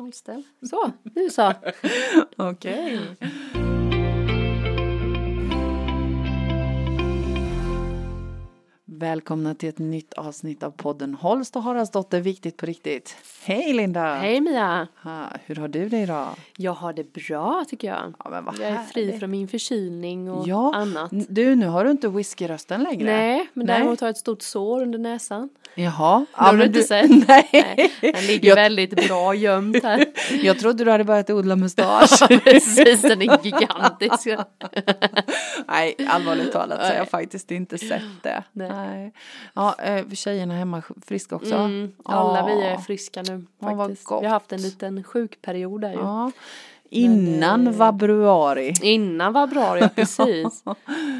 Nollställ. Så, nu så. Okej. Välkomna till ett nytt avsnitt av podden Holst och Haraldsdotter Viktigt på riktigt. Hej Linda! Hej Mia. Ha, hur har du det idag? Jag har det bra tycker jag. Ja, men vad jag är fri härligt. från min förkylning och Ja, annat. du nu har du inte whiskyrösten längre. Nej, men Nej. däremot har jag ett stort sår under näsan. Jaha. Det har du inte sett? Nej. Nej, den ligger Jag- väldigt bra gömd här. Jag trodde du hade börjat odla mustasch. Precis, den är gigantisk. Nej, allvarligt talat så har jag faktiskt inte sett det. Nej. Ja, eh, tjejerna hemma friska också? Mm, alla vi är Ja. friska nu Ja, faktiskt. gott. Vi har haft en liten sjukperiod där ju. Ja. Innan eh, februari. Innan var bra, ja precis.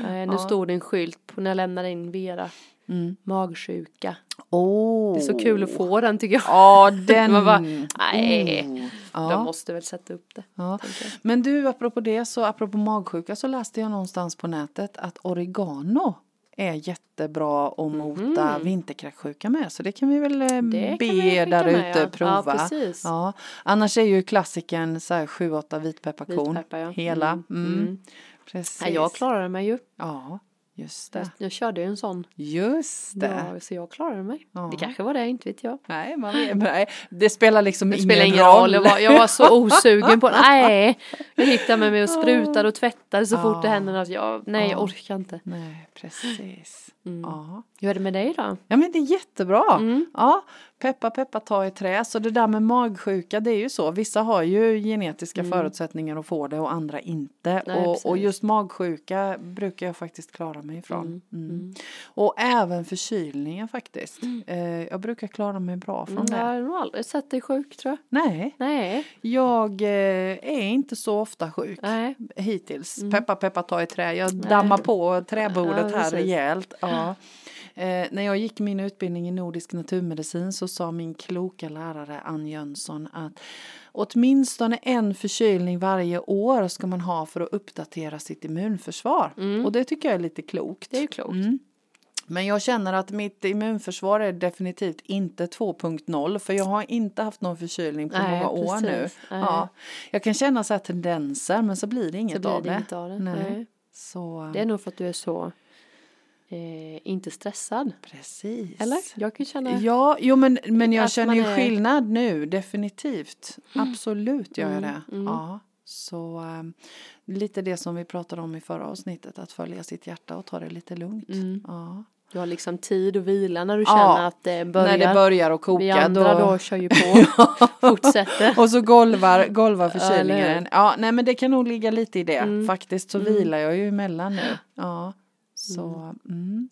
Eh, nu stod det en skylt på när jag lämnade in Vera. Mm. Magsjuka. Oh. Det är så kul att få den tycker jag. Ja, den. Man bara, nej. De Ja. måste väl sätta upp det. Ja. Men du, apropå det, så apropå magsjuka så läste jag någonstans på nätet att oregano är jättebra att mota vinterkräksjuka med. Så det kan vi väl eh. Det be vi där ute ja. prova. Ja. Ja. Annars är ju klassikern så här 7-8 vitpepparkorn. Vitpeppar, ja. Hela. Mm, Mm. mm. Precis. Nej, jag klarade mig ju. Ja, just det. Jag, körde ju en sån. Just det. Ja, så jag klarade mig. Ja. Det kanske var det, inte vet jag. Nej, man vet, nej, det spelar liksom Det ingen, spelar ingen roll. Jag var, jag var så osugen på Nej, jag gick där med mig och sprutade och tvättade så fort det Ja. hände något. Jag, nej, jag Ja. orkar inte. Nej, precis. Mm. Ja. Hur är det med dig då? ja, men det är jättebra. Mm. Ja, peppa peppa ta i trä. Så det där med magsjuka, det är ju så. Vissa har ju genetiska förutsättningar att få det och andra inte. Mm. Nej, och, och just magsjuka brukar jag faktiskt klara mig ifrån. Mm. Mm. Och även förkylningar faktiskt. Eh, jag brukar klara mig bra från Mm, jag det. har nog aldrig sett dig sjuk tror jag. Nej, Nej. jag eh, är inte så ofta sjuk. Nej. hittills. Peppa peppa ta i trä. Jag Nej. dammar på träbordet Ja, här rejält. Ja. Eh, när jag gick min utbildning i nordisk naturmedicin så sa min kloka lärare Ann Jönsson att åtminstone en förkylning varje år ska man ha för att uppdatera sitt immunförsvar. Och det tycker jag är lite klokt. Det är klokt. Mm. Men jag känner att mitt immunförsvar är definitivt inte 2.0 för jag har inte haft någon förkylning på Nej, många år nu. precis. Nej. Ja. Jag kan känna så här tendenser men så blir det inget, blir av, det det. inget av det. Nej. Nej. Så Det är nog för att du är så eh, inte stressad. precis. Eller? Jag kan känna. Ja, jo men, men jag känner ju är- skillnad nu, definitivt. Absolut gör jag Mm, det. mm. Ja. Så ehm, lite det som vi pratade om i förra avsnittet, att följa sitt hjärta och ta det lite lugnt. Mm. Ja. Du har liksom tid att vila när du Ja, känner att det börjar. När det börjar att koka Vi andra då, kör ju på. Fortsätter. Och så golvar, golvar förkylningen. hur? Ja, nej men det kan nog ligga lite i det. Mm. Faktiskt så vilar jag ju emellan nu. Ja, så. Mm.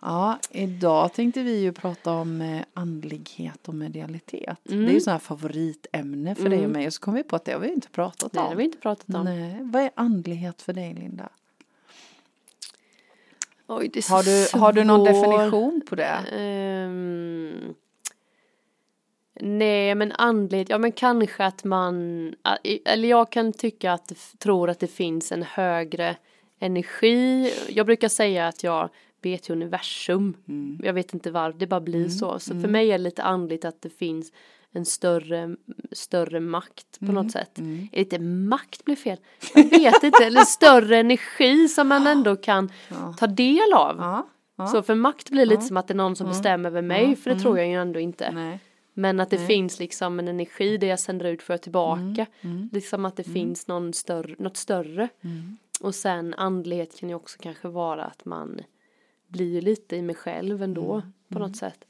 Ja, idag tänkte vi ju prata om eh, andlighet och medialitet. Det är ju sådana här favoritämne för dig och mig. Och så kom vi på att det har vi inte pratat Nej, det om. har vi inte pratat om. Nej, vad är andlighet för dig Linda? Oj, det är så Har du, har du någon definition på det? Ehm, nej, men andlighet, ja men kanske att man, eller jag kan tycka att, tror att det finns en högre energi. Jag brukar säga att jag vet ju universum. Mm. Jag vet inte varför, det bara blir så. Så för mig är det lite andligt att det finns en större, större makt Mm. på något sätt. Är Inte makt blir fel. Jag vet inte, eller större energi som man ändå kan ta del av. Ja. ja. Så för makt blir lite som att det är någon som bestämmer över mig, för det tror jag ju ändå inte. Nej. Men att det finns liksom en energi det jag sänder ut för tillbaka. Mm. Liksom att det finns någon större, något större. Och sen andlighet kan ju också kanske vara att man blir lite i mig själv ändå på något sätt.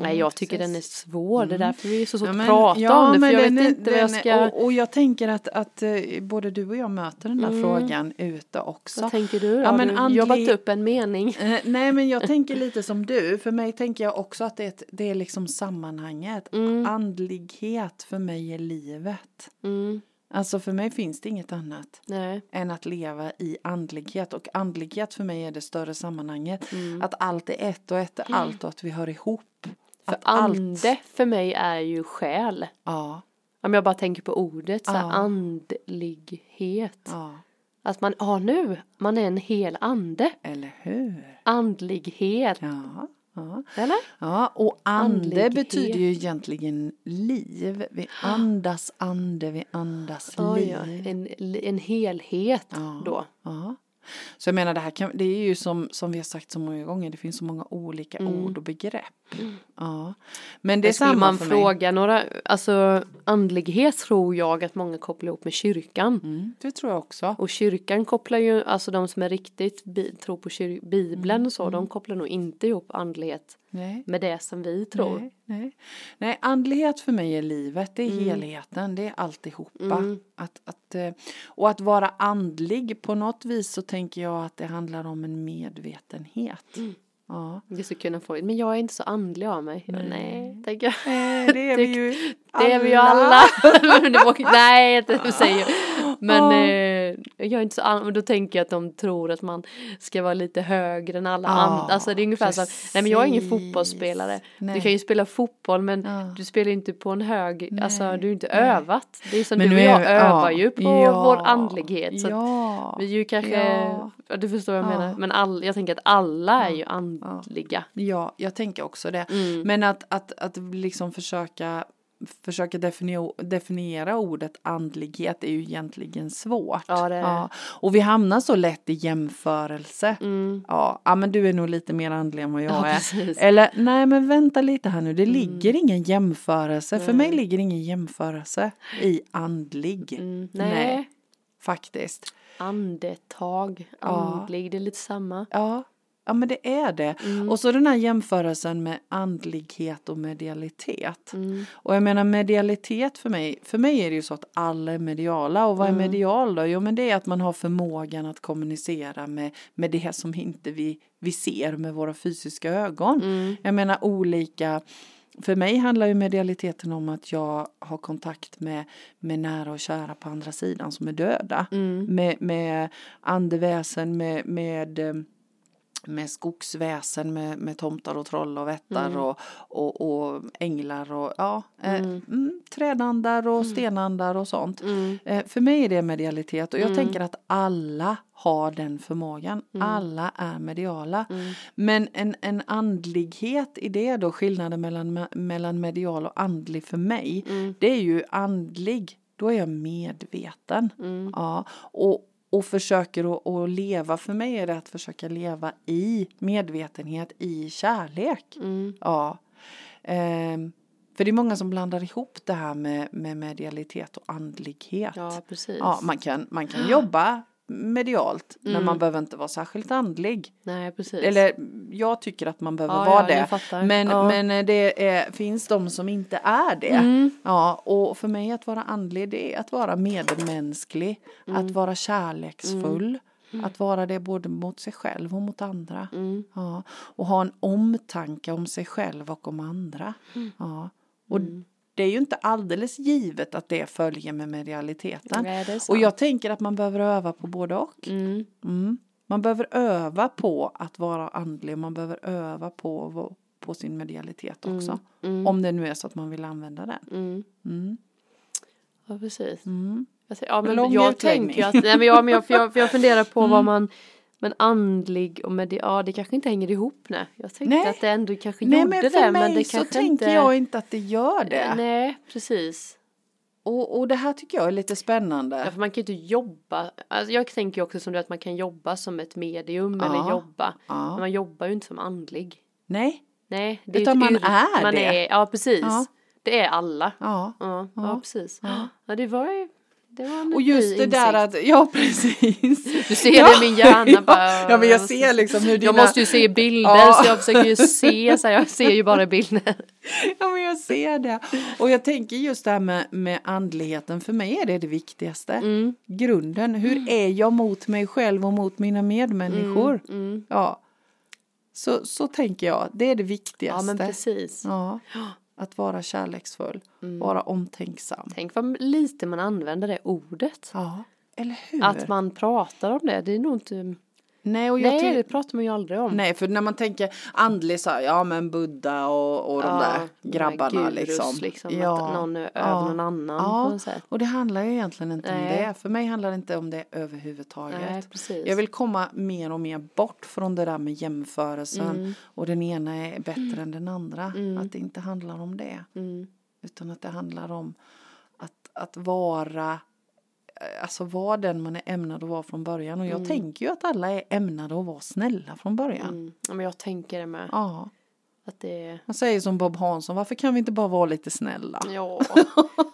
Nej jag tycker den är svår, det är därför vi är så svårt Ja, att men- prata ja, om det. För jag vet är- inte vad jag ska, Och, och jag tänker att, att eh, både du och jag möter den där frågan ute också. vad tänker du då? Ja, men Har du jobbat andlig- upp en mening? Eh, nej men jag tänker lite som du. För mig tänker jag också att det är, ett, det är liksom sammanhanget. Andlighet för mig är livet. Mm, Alltså för mig finns det inget annat nej. än att leva i andlighet. Och andlighet för mig är det större sammanhanget. Mm. Att allt är ett och ett är allt och att vi hör ihop. För att allt- ande för mig är ju själ. Ja, Om jag bara tänker på ordet, så här, Ja. andlighet. ja. Att man, ja nu, man är en hel ande. Eller hur? Andlighet. Ja. Ja. Eller? Ja, och ande betyder ju egentligen liv. Vi andas ande, vi andas liv. ja. En, en helhet Ja. då. Ja. Så jag menar det här kan, det är ju som, som vi har sagt så många gånger, det finns så många olika ord och begrepp. Ja. Men det är samma man för mig. fråga några, alltså andlighet tror jag att många kopplar ihop med kyrkan. Mm, det tror jag också. Och kyrkan kopplar ju, alltså de som är riktigt bi, tror på kyr, bibeln och så, de kopplar nog inte ihop andlighet Nej. med det som vi tror. Nej, nej. nej, andlighet för mig är livet, det är helheten, det är alltihopa. Att, att, eh, och att vara andlig, på något vis så tänker jag att det handlar om en medvetenhet. Ja. Det skulle kunna få, men jag är inte så andlig av mig. Nej, nej tänker jag. Det är vi ju Det är vi ju alla. Nej, det säger. Men eh, jag är inte så men då tänker jag att de tror att man ska vara lite högre än alla Ja, andra. Alltså det är ungefär så att, nej men jag är ingen precis. fotbollsspelare. Nej. Du kan ju spela fotboll men Ja. du spelar inte på en hög, alltså Nej, du är inte nej. övat. Det är som Men du och jag är- övar ja, ju på ja, vår andlighet. Så ja, vi är ju kanske, du förstår vad jag Ja. menar. Men all, jag tänker att alla är ju andliga. Ja, jag tänker också det. Mm. Men att, att, att liksom försöka, försöka definiera, ordet andlighet är ju egentligen svårt. Ja, det är det. Och vi hamnar så lätt i jämförelse. Mm. Ja, ja, men du är nog lite mer andlig än vad jag Ja, är. precis. Mm. Eller nej, men vänta lite här nu. Det ligger ingen jämförelse. För mig Nej. ligger ingen jämförelse i andlig. Mm. Nej. faktiskt. Andetag, Ja. andlig, det är lite samma. Ja, ja men det är det. Mm. Och så den här jämförelsen med andlighet och medialitet. Mm. Och jag menar medialitet för mig, för mig är det ju så att alla är mediala. Och vad är Mm. medial då? Jo men det är att man har förmågan att kommunicera med, med det som inte vi, vi ser med våra fysiska ögon. Mm. Jag menar olika för mig handlar ju medialiteten om att jag har kontakt med, med nära och kära på andra sidan som är döda. Mm. Med, med andeväsen, med, med, eh, med skogsväsen, med, med tomtar och troll och vättar Mm. och, och, och änglar och ja, eh, Mm. mm, trädandar och stenandar och sånt. Mm. Eh, för mig är det medialitet och jag Mm. tänker att alla har den förmågan. Mm. Alla är mediala. Mm. Men en, en andlighet i det då, skillnaden mellan, mellan medial och andlig för mig, Mm. det är ju andlig, då är jag medveten. Mm. Ja, och, och försöker att, att leva, för mig är det att försöka leva i medvetenhet, i kärlek. Mm. Ja. Ehm, för det är många som blandar ihop det här med, med medialitet och andlighet. Ja, precis. Ja, man kan, man kan jobba medialt men Mm. man behöver inte vara särskilt andlig. Nej, precis. Eller jag tycker att man behöver Ja, vara ja, det. Men, Ja. men det är, finns de som inte är det. Mm. Ja, och för mig att vara andlig det är att vara medmänsklig, Mm. att vara kärleksfull, att vara det både mot sig själv och mot andra. Mm. Ja, och ha en omtanke om sig själv och om andra. Mm. Ja, och det är ju inte alldeles givet att det följer med medialiteten. Nej, det är sant. Och jag tänker att man behöver öva på både och. Mm. Mm. Man behöver öva på att vara andlig, man behöver öva på, på sin medialitet också. Mm. Om det nu är så att man vill använda den. Mm. Mm. Ja, precis. Mm. Jag, säger, ja, men Lång jag tänker att, nej men jag, men jag, för jag, jag funderar på Mm. vad man, men andlig och med ja det kanske inte hänger ihop nej. Jag tänkte Nej. att det ändå kanske Nej gjorde men för det mig men det så kanske tänker inte. jag inte att det gör det. Nej, precis. Och, och det här tycker jag är lite spännande. Ja, för man kan ju inte jobba, alltså jag tänker också som du att man kan jobba som ett medium Ja. eller jobba. Ja. Men man jobbar ju inte som andlig. Nej. Nej, det är Utan ett man är man det. Är, ja, precis. Ja. Det är alla. Ja. Ja, ja. Precis. Ja. Det var ju, Och just det där att, ja precis. Du ser ja, det min hjärna ja, bara. Ja men jag ser liksom hur dina... Jag måste ju se bilder Ja. så jag försöker ju se, så här, jag ser ju bara bilder. Ja men jag ser det. Och jag tänker just det här med, med andligheten, för mig är det det viktigaste. Mm. Grunden, hur är jag mot mig själv och mot mina medmänniskor? Mm. Ja. Så, så tänker jag, det är det viktigaste. Ja men precis. Ja. Att vara kärleksfull, vara omtänksam. Tänk vad lite man använder det ordet. Ja, eller hur? Att man pratar om det, det är nog inte Nej, och jag Nej, det pratar man ju aldrig om. Nej, för när man tänker andlig så här, ja men Buddha och, och de Ja, där grabbarna gurus, liksom. liksom ja, att någon är ja, över någon annan ja. på något sätt. Och det handlar ju egentligen inte om Nej. det. För mig handlar det inte om det överhuvudtaget. Nej, precis. Jag vill komma mer och mer bort från det där med jämförelsen Mm. och den ena är bättre än den andra. Att det inte handlar om det. Mm. Utan att det handlar om att, att vara Alltså vara den man är ämnad att vara från början. Och jag tänker ju att alla är ämnade att vara snälla från början. Mm. Ja, men jag tänker det med. Ja. Att det. Man säger som Bob Hansson, varför kan vi inte bara vara lite snälla? Ja,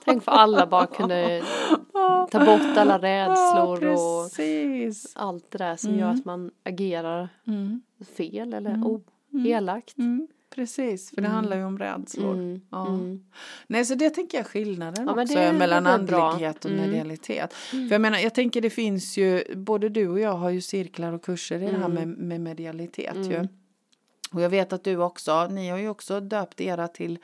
tänk för alla bara kunde ta bort alla rädslor ja, och allt det där som gör att man agerar Mm. fel eller o- elakt. Mm. Precis, för det handlar ju om rädslor. Mm. Ja. Mm. Nej, så det tänker jag skillnaden Ja, också det- mellan det är bra. andlighet och Mm. medialitet. För jag menar, jag tänker det finns ju, både du och jag har ju cirklar och kurser i det här med, Mm. med medialitet ju. Och jag vet att du också, ni har ju också döpt era till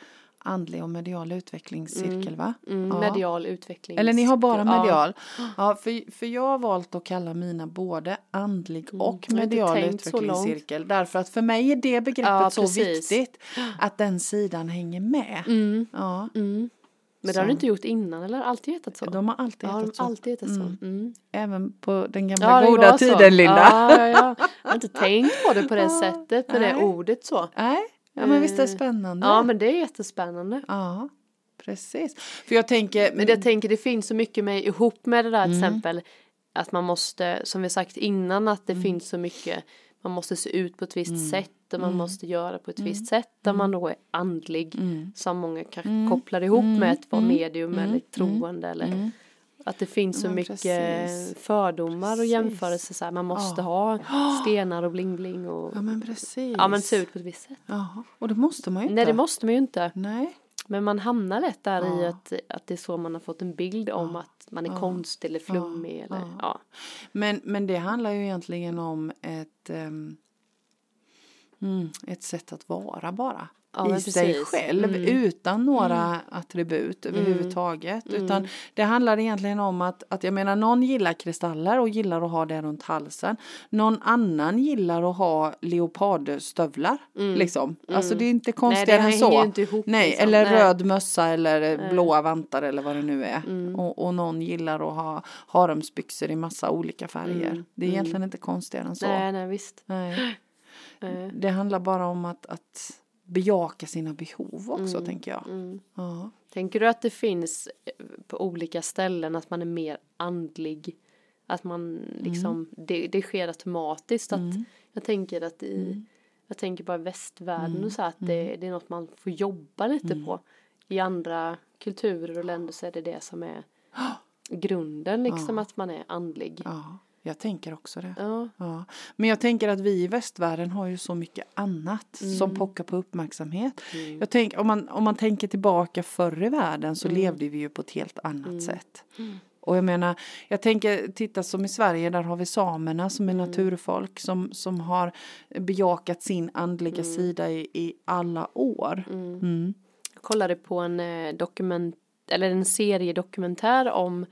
andlig och medial utvecklingscirkel va? Mm. Ja. Medial utveckling. Eller ni har bara Ja. medial? Ja, för, för jag har valt att kalla mina både andlig och Mm. Inte medial utvecklingscirkel. Därför att för mig är det begreppet Ja, så viktigt att den sidan hänger med. Mm. Ja, Mm. Men det har du inte gjort innan eller alltid hetat så? de har alltid ja, hetat har så. alltid hetat så. Mm. Även på den gamla Ja, det goda så. tiden Linda. Ja, ja, ja. Jag har inte tänkt på det på det sättet, det Nej. ordet så. Nej, ja, men visst är det Eh, spännande? Ja, men det är jättespännande. Ja, precis. För jag tänker, Men jag tänker det finns så mycket med ihop med det där Mm. till exempel att man måste, som vi sagt innan, att det Mm. finns så mycket man måste se ut på ett visst sätt och man måste göra på ett visst sätt där Mm. man då är andlig som många kanske kopplar ihop med att vara medium eller troende eller att det finns så men mycket precis. fördomar och Precis. jämförelser så här, man måste ha stenar och bling bling och ja men precis. ja men se ut på ett visst sätt. Ja, och det måste man ju inte. Nej det måste man ju inte. Nej. Men man hamnar lätt där i Ja. att, att det är så man har fått en bild om att man är konstig eller flummig eller Ja. ja. Men, men det handlar ju egentligen om ett, ehm, mm, ett sätt att vara bara. Ja, I sig själv Mm. utan några attribut överhuvudtaget. Utan det handlar egentligen om att, att jag menar någon gillar kristaller och gillar att ha det runt halsen. Någon annan gillar att ha leopardstövlar. Liksom. Alltså det är inte konstigare än så. ihop, Nej, liksom. eller Nej. röd mössa eller blåa vantar eller vad det nu är. Mm. Och, och någon gillar att ha haremsbyxor i massa olika färger. Det är egentligen inte konstigare än så. Mm. Nej nej visst. Nej. Eh, Det handlar bara om att, att bejaka sina behov också tänker jag. Mm. Ja. Tänker du att det finns eh, på olika ställen att man är mer andlig? Att man liksom, det, det sker automatiskt att jag tänker att i, jag tänker bara i västvärlden och så att det, det är något man får jobba lite på. I andra kulturer och länder så är det det som är grunden liksom att man är andlig. ja, jag tänker också det. Ja. Ja. Men jag tänker att vi i västvärlden har ju så mycket annat som pockar på uppmärksamhet. Jag tänker, om, man, om man tänker tillbaka förr i världen så levde vi ju på ett helt annat sätt. Och jag menar, jag tänker, titta som i Sverige, där har vi samerna som är naturfolk som, som har bejakat sin andliga sida i, i alla år. Mm. Jag kollade på en eh, dokument, eller en serie dokumentär om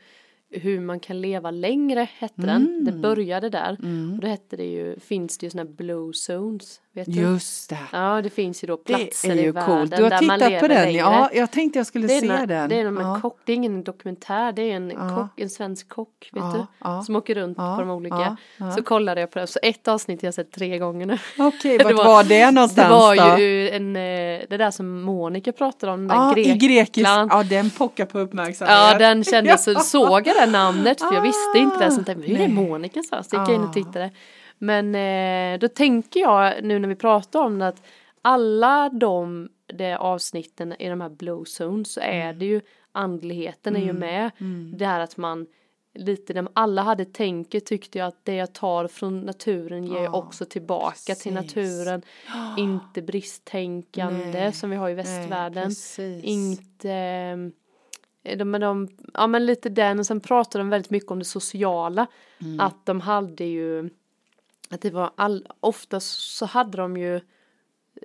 hur man kan leva längre hette den. Mm. Det började där. Och då hette det ju, finns det ju sådana blue zones. Vet du? Just det. Ja, det finns ju då Det platser i världen coolt. Du har där man tittat lever på den, längre. ja. Jag tänkte jag skulle Det se en, den. det är en ja. kock, det är ingen dokumentär, det är en, Ja. kock, en svensk kock, vet Ja, du? Som åker runt på de olika. Så kollade jag på det, så ett avsnitt jag har sett tre gånger nu. Okej, Det vart var- var, det någonstans Det var då? ju en, eh, det där som Monica pratade om, den Ja, grekisk. Grekland. Ja, den pockar på uppmärksamhet. Ja, den kändes, så såg jag det namnet för jag visste inte det. Så Ah, tänkte, hur är nej. Monica så? Så gick jag in och Ah. tittade. Men eh, då tänker jag nu när vi pratar om det att alla de, de avsnitten i de här blue zones så är Mm. det ju andligheten är ju med. Det här att man lite, de alla hade tänket tyckte jag att det jag tar från naturen ger jag Ja, också tillbaka till precis. naturen. Inte bristtänkande Nej, som vi har i Nej, västvärlden. precis. inte eh, de, de, ja men lite den och sen pratade de väldigt mycket om det sociala. Mm. Att de hade ju, att det var all, oftast så hade de ju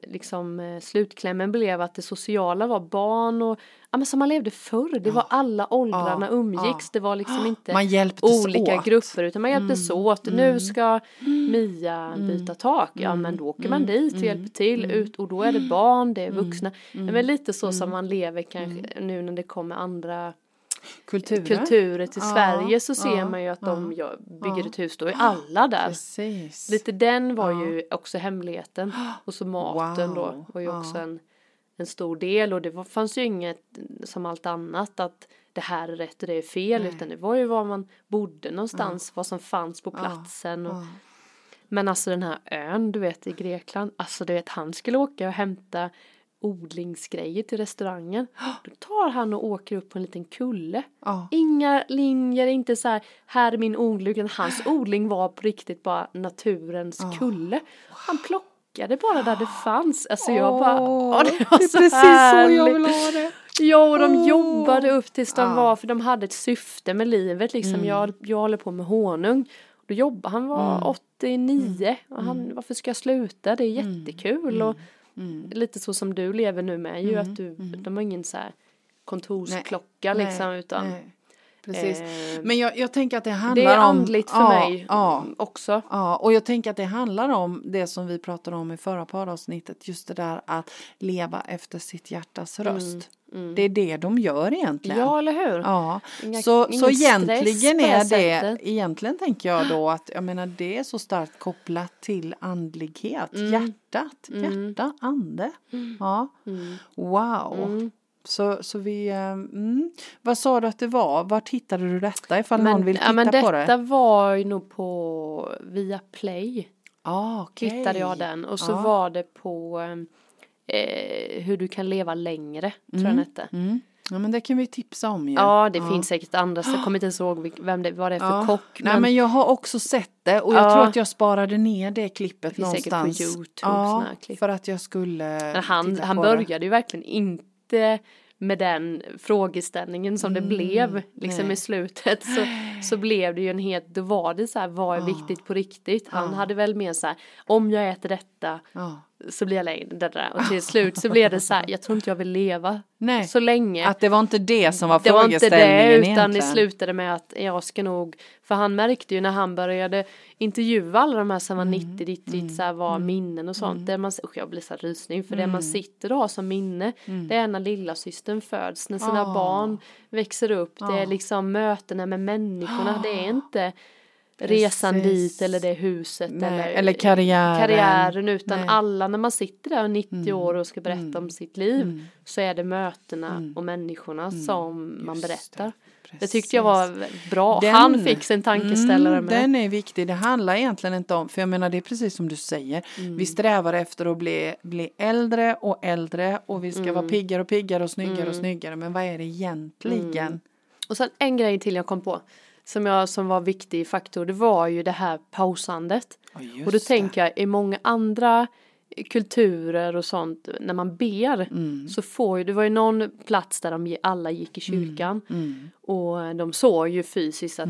liksom eh, slutklämmen blev att det sociala var barn och ja men som man levde förr, det var alla åldrarna Ja, umgicks, ja. det var liksom inte olika åt. grupper utan man hjälptes Mm, åt. Nu mm. ska Mia byta tak, ja men då åker man mm, dit och mm, hjälper till mm. ut och då är det barn, det är vuxna. mm, Men lite så som mm. man lever kanske nu när det kommer andra Kulturer. kulturer till Ja, Sverige så ser ja, man ju att de gör, bygger ja. ett hus, då är alla där. Precis. Lite den var Ja. ju också hemligheten. Och så maten då Wow, var ju ja. också en, en stor del och det var, fanns ju inget som allt annat att det här är rätt och det är fel Nej. utan det var ju var man bodde någonstans, vad som fanns på Ja, platsen. Och, Ja. Men alltså den här ön du vet i Grekland, alltså du vet han skulle åka och hämta odlingsgrejer till restaurangen. Då tar han och åker upp på en liten kulle. Ja. Inga linjer, inte så här, här är min odling, utan hans odling var på riktigt bara naturens Ja. kulle. Han plockade bara där det fanns. Alltså jag bara, Åh, det var det är så precis så jag härligt. vill ha det. Ja, och de Åh. jobbade upp tills de Ja. var, för de hade ett syfte med livet liksom. Mm. Jag, jag håller på med honung. Då jobbade han var Mm. 89 och han, varför ska jag sluta? Det är Mm. jättekul och Mm. lite så som du lever nu med ju Mm, att du, mm. de har ingen så här kontorsklocka liksom Nej, utan nej. Precis. eh, Men jag, jag tänker att det handlar det är om... andligt för ja, mig Ja, också. Ja, och jag tänker att det handlar om det som vi pratade om i förra poddavsnittet, just det där att leva efter sitt hjärtas röst. Mm. Det är det de gör egentligen. Ja, eller hur? Ja, Inga- så, så egentligen är det, sättet. egentligen tänker jag då att, jag menar det är så starkt kopplat till andlighet, Mm. hjärtat, Mm. hjärta, ande. Ja, Mm. wow. Mm. Så, så vi, eh, mm. vad sa du att det var? Vart hittade du detta ifall någon vill titta ja, men på detta det? var ju nog på Viaplay Ah, okej. hittade jag den och så Ja. var det på eh, hur du kan leva längre tror jag den hette. Mm. Ja men det kan vi tipsa om ju. Ja det finns säkert andra så jag kommer inte ens ihåg vem det, vad det är för Ja. kock. Nej men jag har också sett det och jag Ja. tror att jag sparade ner det klippet Det finns säkert på någonstans. YouTube, Ja, klipp. för att jag skulle Men han, han började ju verkligen inte med den frågeställningen som det Mm, blev liksom nej. i slutet så, så blev det ju en helt, då var det så här, vad är Ja. viktigt på riktigt? Han Ja. hade väl mer så här, om jag äter detta det. Så blir jag längre, det där. och till slut så blev det så här, jag tror inte jag vill leva Nej, så länge. att det var inte det som var det var inte frågeställningen det utan egentligen. det slutade med att jag ska nog För han märkte ju när han började intervjua alla de här som var Mm, 90 ditt, ditt så här var minnen och sånt. Där man, usch, jag blir så här rysning för det man Mm. sitter och har som minne det är när lilla systern föds, när sina Ah. barn växer upp. Det Ah. är liksom mötena med människorna. Det är inte resan Precis. dit eller det huset Nej, eller, eller karriären. karriären utan Nej. alla när man sitter där och 90 Mm. år och ska berätta Mm. om sitt liv Mm. så är det mötena Mm. och människorna som man berättar. det, Det tyckte jag var bra. Den- Han fick sin tankeställare Mm, med. Den är viktig. Det handlar egentligen inte om, för jag menar det är precis som du säger. Mm. Vi strävar efter att bli, bli äldre och äldre och vi ska Mm. vara piggare och piggare och snyggare och Mm. snyggare. Men vad är det egentligen? Mm. Och sen en grej till jag kom på. Som, jag, som var viktig faktor. Det var ju det här pausandet. Just och då tänker jag i många andra kulturer och sånt. När man ber. Mm. Så får ju, det var ju någon plats där de alla gick i kyrkan. Mm. Och de såg ju fysiskt att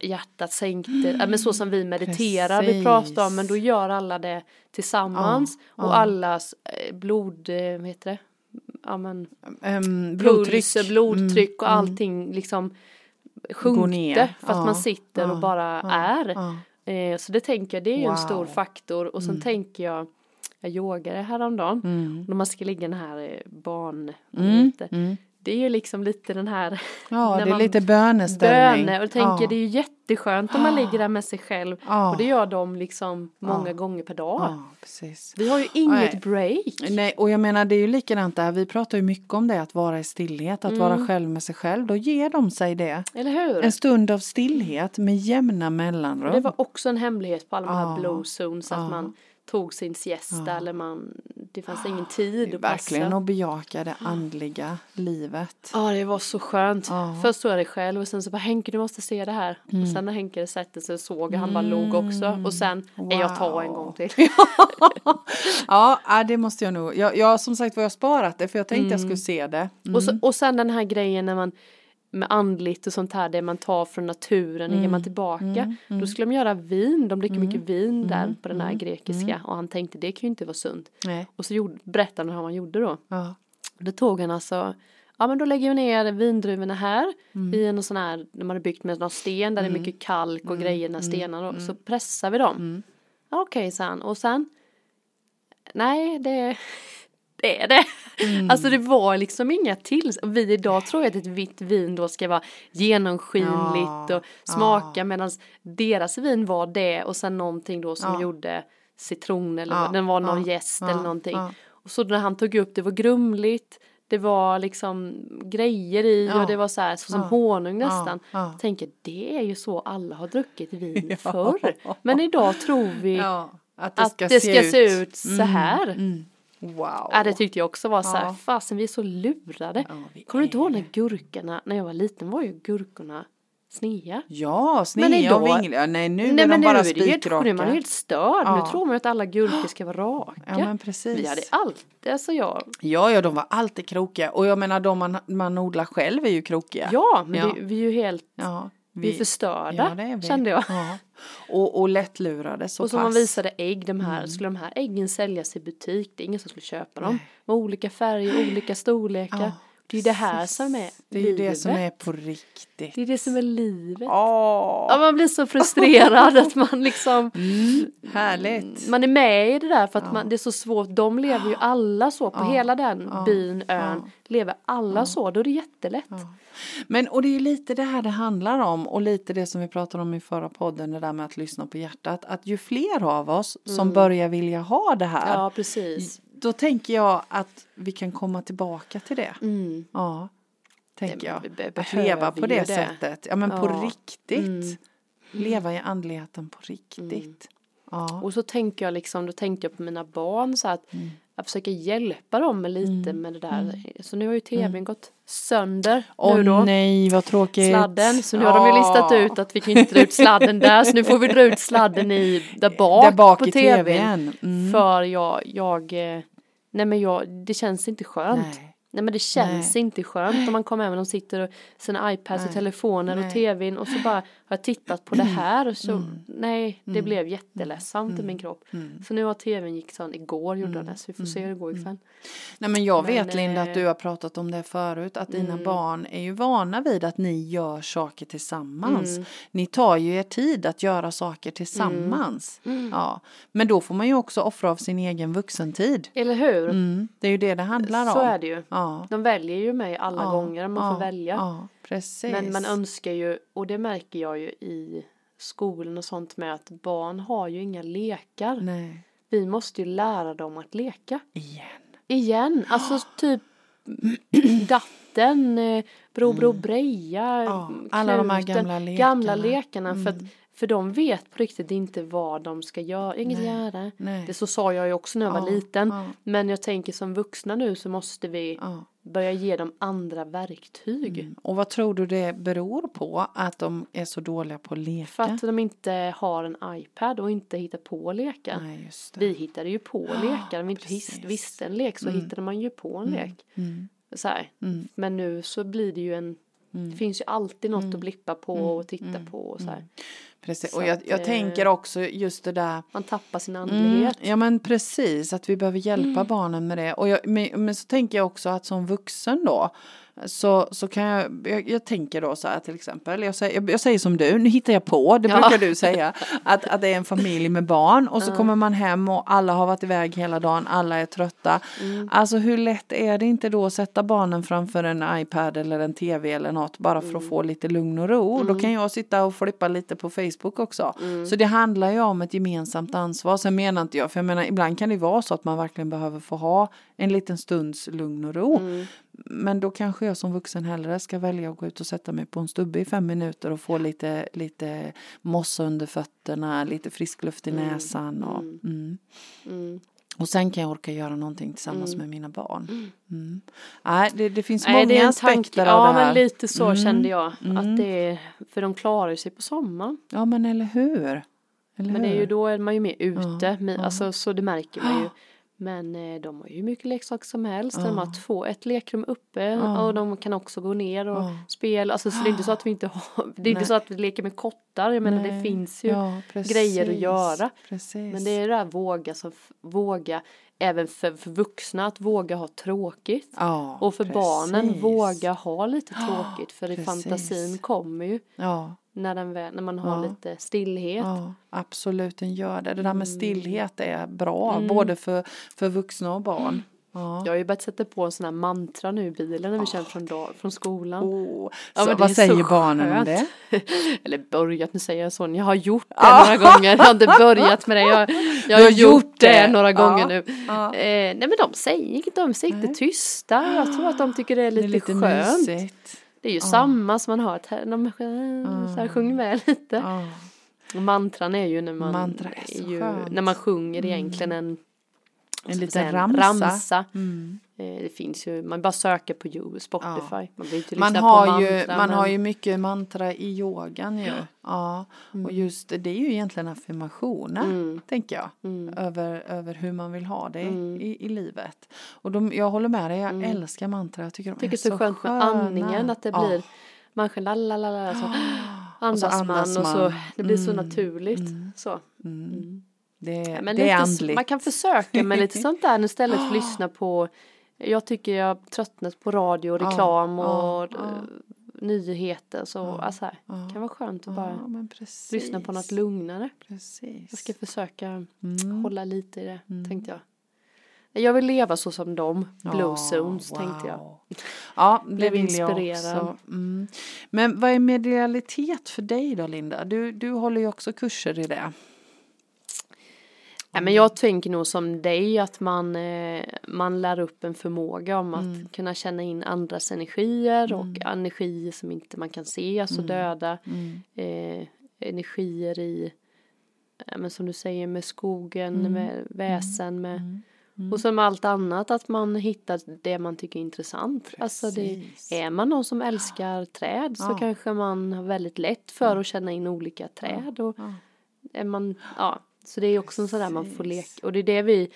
hjärtat sänkte, ja, men så som vi mediterar, vi pratar om, men då gör alla det tillsammans Ja, och ja. allas eh, blod, eh, vad heter det? Ja men Ehm, blodtryck. puls, blodtryck och Mm, allting liksom sjunkte för att man sitter och bara är. Eh, så det tänker jag, det är ju en stor Wow. faktor och sen Mm. tänker jag, jag yogade häromdagen, Mm. när man ska ligga den här eh, barn, Mm. Mm. Det är ju liksom lite den här Ja, det är lite böneställning. böne och tänker ja. det är ju jätteskönt om man ligger där med sig själv Ja. och det gör de liksom många Ja. gånger per dag. Ja, precis. Vi har ju inget Nej. break. Nej, och jag menar det är ju likadant där. Vi pratar ju mycket om det, att vara i stillhet, att Mm. vara själv med sig själv. Då ger de sig det. Eller hur? En stund av stillhet med jämna mellanrum. Det var också en hemlighet på alla de här blue zones att man tog sin siesta eller man, det fanns ingen tid att Verkligen passa. att bejaka det andliga livet. Ja det var så skönt. Ja. Mm. Först såg jag det själv och sen så bara Henke du måste se det här. Och sen när Henke satte sig och såg och han bara log också. Och sen, nej jag tar en Wow. gång till. ja, ja, det måste jag nog. Jag, jag som sagt var jag sparat det för jag tänkte jag Mm. skulle se det. Mm. Och, så, och sen den här grejen när man med andligt och sånt här, det man tar från naturen, det ger man tillbaka. Då skulle de göra vin, de dricker mycket vin där på den här grekiska och han tänkte det kan ju inte vara sunt. Nej. Och så gjorde, berättade han hur han gjorde då. Ja. Då tog han alltså, ja men då lägger vi ner vindruvorna här Mm. i en sån här, de hade byggt med någon sten där det är mycket kalk Mm. och grejer, den stenarna då, så pressar vi dem. Ja, Okej, sa han. Och sen, nej det, det är det. Mm. Alltså det var liksom inga till. Vi idag tror jag att ett vitt vin då ska vara genomskinligt Ja, och smaka medan deras vin var det och sen någonting då som Ja. gjorde citron eller Ja, den var någon ja, ja, eller någonting. ja. Och så när han tog upp det var grumligt, det var liksom grejer i Ja. och det var så här så som Ja. honung nästan. Ja, ja. Jag tänker det är ju så alla har druckit vin förr. Men idag tror vi Ja, att det att ska, det se, ska ut. se ut så här. Mm. Wow. Ja, det tyckte jag också var så här, Ja. fasen vi är så lurade. Ja, Kommer du inte ihåg när gurkorna, när jag var liten var ju gurkorna snea. Ja, Men snea idag- och vingliga. Nej, nu Nej är de men nu bara spikraka. nu är man helt störd. Ja. Nu tror man att alla gurkor ska vara raka. Ja, men precis. Vi hade alltid, alltså jag, Ja, ja, de var alltid krokiga. Och jag menar, de man, man odlar själv är ju krokiga. ja men Ja. Det, vi är ju helt, Ja, vi, är förstörda ja, vi. kände jag. Ja. Och, och lättlurade så och som pass. man visade ägg, de Mm. här, skulle de här äggen säljas i butik, det är ingen som skulle köpa dem. Med olika färger, olika storlekar. Ja, det är det här som är Det är ju det som är på riktigt. Det är det som är livet. Åh, Ja, man blir så frustrerad att man liksom mm, härligt. man är med i det där för att man, det är så svårt. De lever ju alla så på hela den byn, ön. Lever alla så, då är det jättelätt. Men och det är ju lite det här det handlar om och lite det som vi pratade om i förra podden, det där med att lyssna på hjärtat. Att ju fler av oss som börjar vilja ha det här, Mm. Ja, precis. Då tänker jag att vi kan komma tillbaka till det. Mm. Ja, tänker jag. Att leva på det, det. sättet. Ja, men på Ja. Mm. riktigt. Leva i andligheten på riktigt. Ja. Och så tänker jag liksom, då tänkte jag på mina barn så att Mm. jag försöker hjälpa dem lite med det där. Så nu har ju tvn gått sönder Åh då. nej, vad tråkigt. Sladden, så nu har de ju listat ut att vi kan inte dra ut sladden där så nu får vi dra ut sladden i där bak, Där bak på i tvn. tvn. Mm. För jag, jag, eh, nej men jag, det känns inte skönt. Nej. Nej. men det känns Nej. inte skönt om man kommer hem och de sitter och sina iPads och Nej. telefoner Nej. Mm. och tvn och så bara har jag tittat på det här och så nej det blev jätteledsamt i min kropp. Mm. Så nu har tvn gick sån igår gjorde den det så vi får se hur det går ikväll. Nej men jag Men, vet Linda att eh, du har pratat om det förut att dina mm. barn är ju vana vid att ni gör saker tillsammans. Mm. Ni tar ju er tid att göra saker tillsammans. Mm. Ja. Men då får man ju också offra av sin egen vuxentid. Eller hur? Mm. Det är ju det det handlar om. Så är det ju. Ja. De väljer ju mig alla Ja, gånger man får ja, välja. Ja, precis. Men man önskar ju, och det märker jag ju i skolan och sånt med att barn har ju inga lekar. Nej, Vi måste ju lära dem att leka. igen. Igen, alltså typ datten, eh, Bro Bro Breja, Mm. Ja, alla de här gamla lekarna. gamla lekarna för, att, Mm. För de vet på riktigt inte vad de ska göra, inget Nej, göra. nej. Det så sa jag ju också när jag var Ja, liten. ja. Men jag tänker som vuxna nu så måste vi Ja. börja ge dem andra verktyg. Mm. Och vad tror du det beror på att de är så dåliga på att leka? För att de inte har en iPad och inte hittar på. Nej, just det. Vi hittade ju på lekar, om vi inte his- visste en lek så hittade man ju på en lek. Mm. Så. Mm. Men nu så blir det ju en, det finns ju alltid något att blippa på Mm. och titta på och så här. Precis. Så Och jag, jag eh, tänker också just det där Man tappar sin Mm, andlighet. ja men precis, att vi behöver hjälpa Mm. barnen med det. Och jag, men, men så tänker jag också att som vuxen då så, så kan jag, jag, jag tänker då så här till exempel, jag säger, jag, jag säger som du, nu hittar jag på, det Ja. brukar du säga, att, att det är en familj med barn och så kommer man hem och alla har varit iväg hela dagen, alla är trötta. Mm. Alltså hur lätt är det inte då att sätta barnen framför en iPad eller en tv eller något bara för Mm. att få lite lugn och ro. Då kan jag sitta och flippa lite på Facebook också. Mm. Så det handlar ju om ett gemensamt ansvar. Sen menar inte jag, för jag menar ibland kan det vara så att man verkligen behöver få ha en liten stunds lugn och ro. Mm. Men då kanske jag som vuxen hellre ska välja att gå ut och sätta mig på en stubbe i fem minuter och få lite, lite mossa under fötterna, lite frisk luft i näsan. Och, mm. Mm. och sen kan jag orka göra någonting tillsammans med mina barn. Mm. Nej, det, det finns Nej, det många tanke. aspekter Ja, av det här. men lite så Mm. kände jag. Mm. Att det är, för de klarar ju sig på sommaren. Ja, men eller hur? Eller Men det är hur? ju då är man ju mer ute. Ja, men, ja. Alltså, så det märker man ju. Men eh, de har ju mycket leksaker som helst. De har två, ett lekrum uppe och de kan också gå ner och spela. Alltså, så det är inte så att vi inte har, det är inte så att vi leker med kottar. Jag menar det finns ju Ja, grejer att göra. Precis. Men det är det där våga, som, våga även för, för vuxna att våga ha tråkigt. ja, Och för barnen precis. våga ha lite tråkigt för i fantasin kommer ju Ja, när, den när man har Ja. lite stillhet. ja, absolut den gör det. Det där Mm. med stillhet är bra, både för, för vuxna och barn. Ja. Jag har ju börjat sätta på en sån här mantra nu i bilen när vi kör från, dag, från skolan. Oh. Ja, så, det vad säger barnen om det? Eller börjat, nu säger jag så. Jag har gjort det några gånger. Jag har inte börjat med det. Jag, jag har, har gjort, gjort det, det. några gånger nu. Ja. Eh, nej men de säger inget, de sitter Nej. tysta. Jag tror att de tycker det är Det lite, är lite skönt. mysigt. Det är ju samma som man har, ett, de sj- så här, sjunger med lite. Ja. Och mantran är ju när man, Mantra är så ju, när man sjunger egentligen en, En så liten ramsa. ramsa. Mm. Eh, Det finns ju, man bara söker på Spotify. Man, behöver inte Man, har på ju, mantra, man men- har ju mycket mantra i yogan ju. Ja. Mm. Och just det, är ju egentligen affirmationer, tänker jag. Mm. Över, över hur man vill ha det i, i livet. Och de, jag håller med dig, jag älskar mantra. Jag tycker de tycker är det är så skönt med sköna. andningen, att det Ja. blir man själv lalalala, så Och så andas man andas och så man. det blir så naturligt. Så. Det, Ja, men det är lite, andligt. man kan försöka med lite sånt där istället för att lyssna på Jag tycker jag tröttnat på radio och reklam ja, och eh, nyheter så alltså här, det kan vara skönt att bara ja, precis. lyssna på något lugnare. Precis. Jag ska försöka Mm. hålla lite i det tänkte jag. Jag vill leva så som dem, Blue Ja, Zones tänkte jag. wow. Ja, det Blev vill inspirerad. Mm. Men vad är medialitet för dig då Linda? Du, du håller ju också kurser i det. Ja, men jag tänker nog som dig att man, eh, man lär upp en förmåga om att Mm. kunna känna in andras energier och energier som inte man kan se, alltså Mm. döda eh, energier i, ja, men som du säger med skogen, Mm. med väsen, med och som allt annat att man hittar det man tycker är intressant. Alltså det, är man någon som älskar träd så Ja. kanske man har väldigt lätt för att känna in olika träd. Och Ja. är man, ja, så det är också en sån där man får leka. Och det är det vi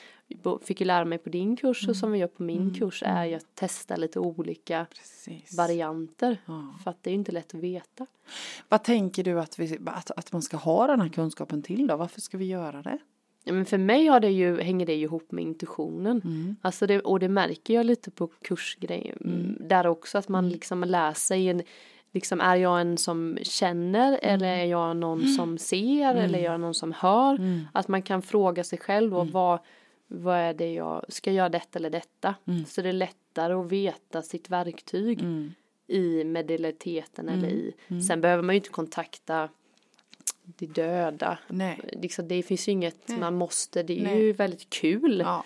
fick ju lära mig på din kurs Mm. och som vi gör på min kurs är ju att testa lite olika Precis. varianter. Ja. För att det är ju inte lätt att veta. Vad tänker du att, vi, att, att man ska ha den här kunskapen till då? Varför ska vi göra det? Ja, men för mig har det ju, hänger det ju ihop med intuitionen. Mm. Alltså det, och det märker jag lite på kursgrejer. mm. Där också att man liksom lär sig en, liksom är jag en som känner Mm. eller är jag någon som ser eller är jag någon som hör. Mm. Att man kan fråga sig själv och vad, vad är det jag ska jag göra detta eller detta. Så det är lättare att veta sitt verktyg Mm. i medialiteten eller i. Sen behöver man ju inte kontakta de döda. Nej. Liksom, det finns ju inget man måste, det är Nej. ju väldigt kul. Ja.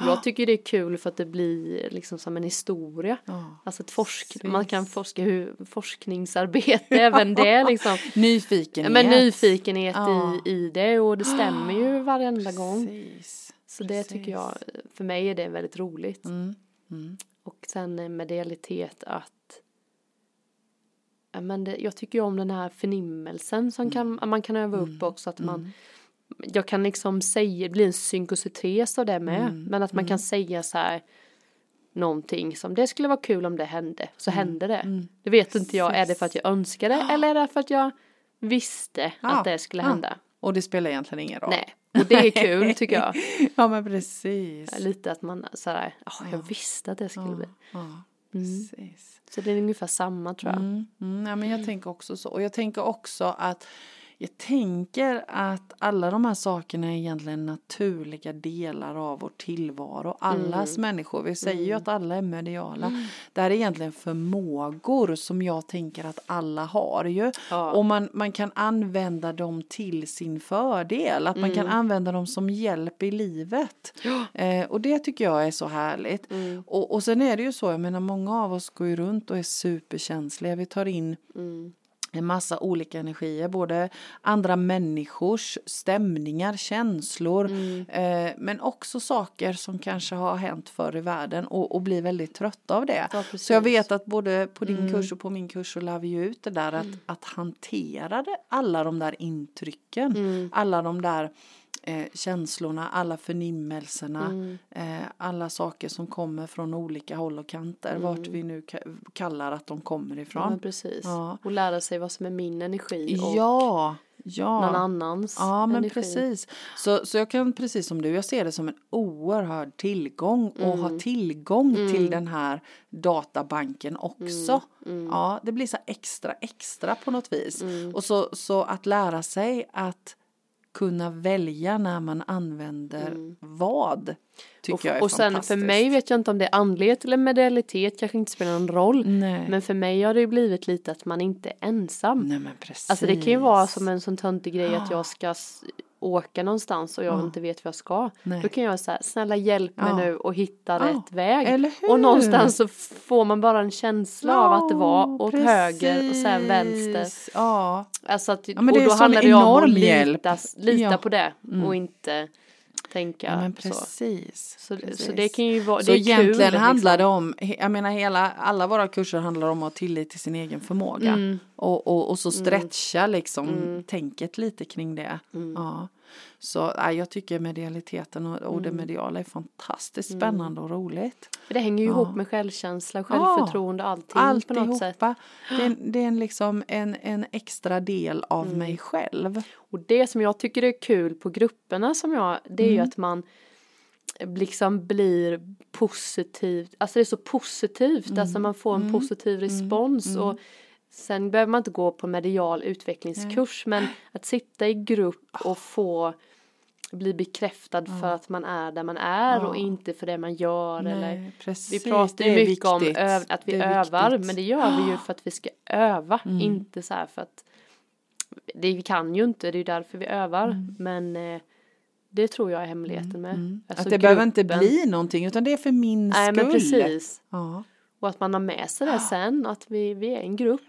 Jag tycker det är kul för att det blir liksom som en historia. Ja. Alltså ett forsk Precis. man kan forska hur, forskningsarbete, även det liksom. Nyfikenhet. Men nyfikenhet Ja. i, i det och det stämmer ju varenda gång. Precis. Så det tycker jag, för mig är det väldigt roligt. Mm. Mm. Och sen medialitet att men det, jag tycker ju om den här förnimmelsen som kan, man kan öva upp också att man jag kan liksom säga, det blir en synkosites av det med, men att man kan säga så här någonting som det skulle vara kul om det hände, så hände det. Det vet inte jag, är det för att jag önskade eller är det för att jag visste Ja, att det skulle ja. hända? Och det spelar egentligen ingen roll. Nej, och det är kul tycker jag. Ja men precis. Lite att man sådär, ja jag visste att det skulle bli. Ja, precis. Så det är ungefär samma tror jag. Mm, mm, ja, men jag tänker också så. Och jag tänker också att jag tänker att alla de här sakerna är egentligen naturliga delar av vår tillvaro. Allas Mm. människor. Vi säger ju att alla är mediala. Det här är egentligen förmågor som jag tänker att alla har ju. Ja. Och man, man kan använda dem till sin fördel. Att man kan Mm. använda dem som hjälp i livet. Eh, och det tycker jag är så härligt. Mm. Och, och sen är det ju så, jag menar många av oss går ju runt och är superkänsliga. Vi tar in Mm. En massa olika energier, både andra människors stämningar, känslor, Mm. eh, men också saker som kanske har hänt förr i världen och, och blir väldigt trötta av det. Ja, så jag vet att både på din kurs och på min kurs så lär vi ut det där att, att hantera det, alla de där intrycken, alla de där eh, känslorna, alla förnimmelserna, Mm. eh, alla saker som kommer från olika håll och kanter, vart vi nu ka- kallar att de kommer Mm. Ja, ifrån. men precis. Ja. Och lära sig vad som är min energi och Ja, ja. någon annans Ja men energi. precis. Så, så jag kan precis som du, jag ser det som en oerhörd tillgång och Mm. ha tillgång till den här databanken också. Mm. Ja, det blir så extra extra på något vis. Mm. Och så, så att lära sig att kunna välja när man använder vad tycker Mm. och, jag är och sen för mig vet jag inte om det är andlighet eller medialitet kanske inte spelar någon roll. Nej. Men för mig har det ju blivit lite att man inte är ensam. Nej men precis. Alltså det kan ju vara som en sån töntig grej att jag ska åka någonstans och jag inte vet vad jag ska. Nej. Då kan jag säga snälla hjälp mig Ja. nu och hitta Ja, rätt väg. Och någonstans så får man bara en känsla av att det var Ja, åt höger och sen vänster. precis. Ja. Alltså att, och då handlar det om att lita, hjälp. lita Ja. på det och inte tänka Ja, men precis. Så, precis. så det kan ju vara, Så det är egentligen kul, liksom. handlar det om, jag menar hela, alla våra kurser handlar om att ha tillit till sin egen förmåga. Mm. Och, och, och så stretcha liksom tänket lite kring det. Mm. Ja. Så nej, jag tycker medialiteten och, och Mm. det mediala är fantastiskt spännande och roligt. För det hänger ju Ja. ihop med självkänsla, självförtroende, allting på något sätt. Alltihopa. Det är, en- det är liksom en, en extra del av Mm. mig själv. Och det som jag tycker är kul på grupperna som jag, det är ju Mm. att man liksom blir positivt, alltså det är så positivt, Mm. alltså man får en positiv respons och sen behöver man inte gå på medial utvecklingskurs men att sitta i grupp och få bli bekräftad för att man är där man är och Ja. inte för det man gör eller Nej, precis, vi pratar ju mycket om viktigt. öv- att vi övar viktigt. men det gör vi ju för att vi ska öva Mm. inte så här för att det vi kan ju inte det är ju därför vi övar Mm. men eh, det tror jag är hemligheten med Alltså att det behöver inte gruppen. bli någonting utan det är för min nej skull. men precis Ja. Och att man har med sig det sen att vi, vi är en grupp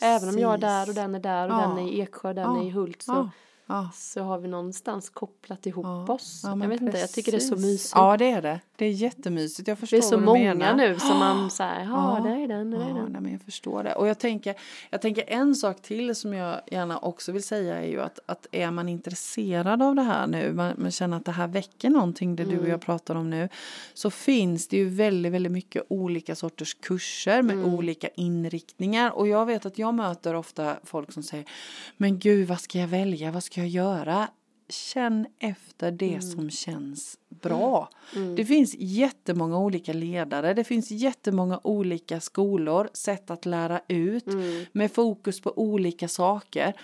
även om jag är där och den är där och Ja. den är i Eksjö den Ja. är i Hult så, Ja. Så har vi någonstans kopplat ihop Ja. oss Ja, jag vet inte jag tycker det är så precis. mysigt Ja det är det. Det är jättemysigt. Jag förstår det är så vad du många menar. nu som man säger ja det är den det är den nej, men jag förstår det. Och jag tänker, jag tänker en sak till som jag gärna också vill säga är ju att, att är man intresserad av det här nu, man, man känner att det här väcker någonting, det du och jag pratar om nu, så finns det ju väldigt, väldigt mycket olika sorters kurser med olika inriktningar. Och jag vet att jag möter ofta folk som säger, men gud vad ska jag välja, vad ska jag göra? Känn efter det som känns bra. Det finns jättemånga olika ledare, det finns jättemånga olika skolor, sätt att lära ut med fokus på olika saker.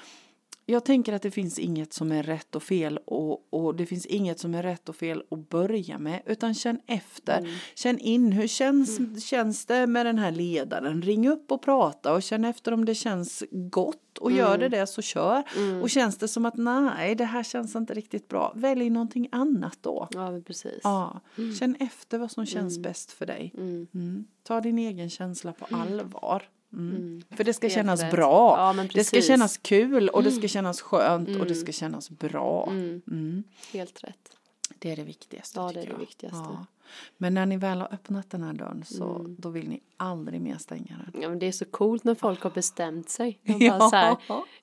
Jag tänker att det finns inget som är rätt och fel och, och det finns inget som är rätt och fel att börja med utan känn efter. Känn in hur känns, känns det med den här ledaren. Ring upp och prata och känn efter om det känns gott och gör det det så kör. Och känns det som att nej det här känns inte riktigt bra. Välj någonting annat då. ja precis Ja, känn efter vad som känns bäst för dig. Mm. Mm. Ta din egen känsla på allvar. Mm. För det ska Helt kännas rätt. bra. Ja, det ska. Mm. kännas kul och det ska kännas skönt och det ska kännas bra. Mm. helt rätt Det är det viktigaste. Ja, det är det jag. viktigaste. Ja. Men när ni väl har öppnat den här dörren så då vill ni aldrig mer stänga den. Ja men det är så coolt när folk har bestämt sig. De Ja. så här,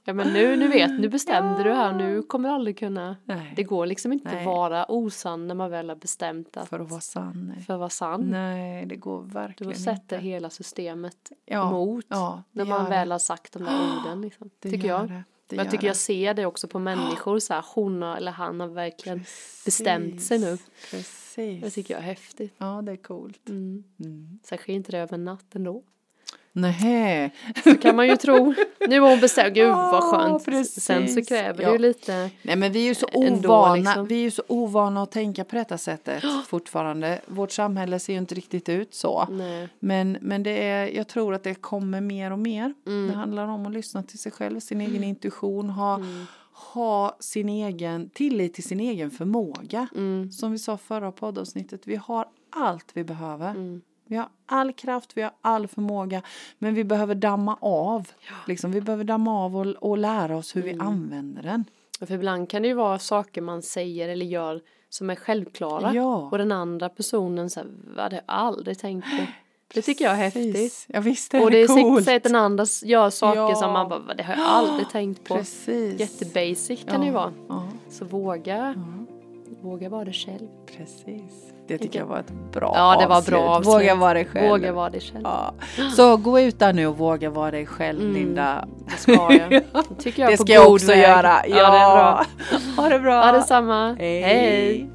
ja men nu, nu vet, nu bestämde du här, nu kommer du aldrig kunna. Nej. Det går liksom inte Nej. att vara osann när man väl har bestämt att För att vara sann. Nej. för att vara sann. Nej, det går Då verkligen sätter inte. hela systemet Ja, emot. ja, när man väl det. har sagt de där orden liksom. Det tycker jag. det. Det jag tycker jag ser det också på människor så här, hon eller han har verkligen bestämt sig nu. Precis. Det tycker jag är häftigt. Ja, det är coolt. Mm. Mm. Sen sker inte det över en natt ändå. Nej. Så kan man ju tro. Nu har hon bestämt, gud vad Ja, skönt. precis. Sen så kräver det Ja. ju lite. Nej men vi är ju så ovana, liksom. vi är ju så ovana att tänka på detta sättet fortfarande. Vårt samhälle ser ju inte riktigt ut så. Nej. Men, men det är, jag tror att det kommer mer och mer. Mm. Det handlar om att lyssna till sig själv, sin egen intuition, ha, Mm. ha sin egen tillit till sin egen förmåga. Mm. Som vi sa förra poddavsnittet, vi har allt vi behöver. Mm. Vi har all kraft, vi har all förmåga, men vi behöver damma av. Liksom, vi behöver damma av och, och lära oss hur Mm. vi använder den. För ibland kan det ju vara saker man säger eller gör som är självklara. Ja. Och den andra personen det har jag aldrig tänkt på. Det tycker jag är häftigt. Ja visst är Och det är coolt. säkert att den andra gör saker Ja. som man bara, "Vad, det har jag aldrig tänkt på. Precis. Jättebasic kan det ju vara. Ja. Så våga våga vara dig själv. Precis. Det tycker jag var ett bra Ja, det var avslut. bra avslut. Våga vara dig själv. Våga vara dig själv. Ja. Så gå ut där nu och våga vara dig själv Mm. Linda. Det ska jag. Det tycker jag Det ska jag också väg. göra. Ja, det är bra. Ha det bra. Ja, detsamma. Hej. Hej.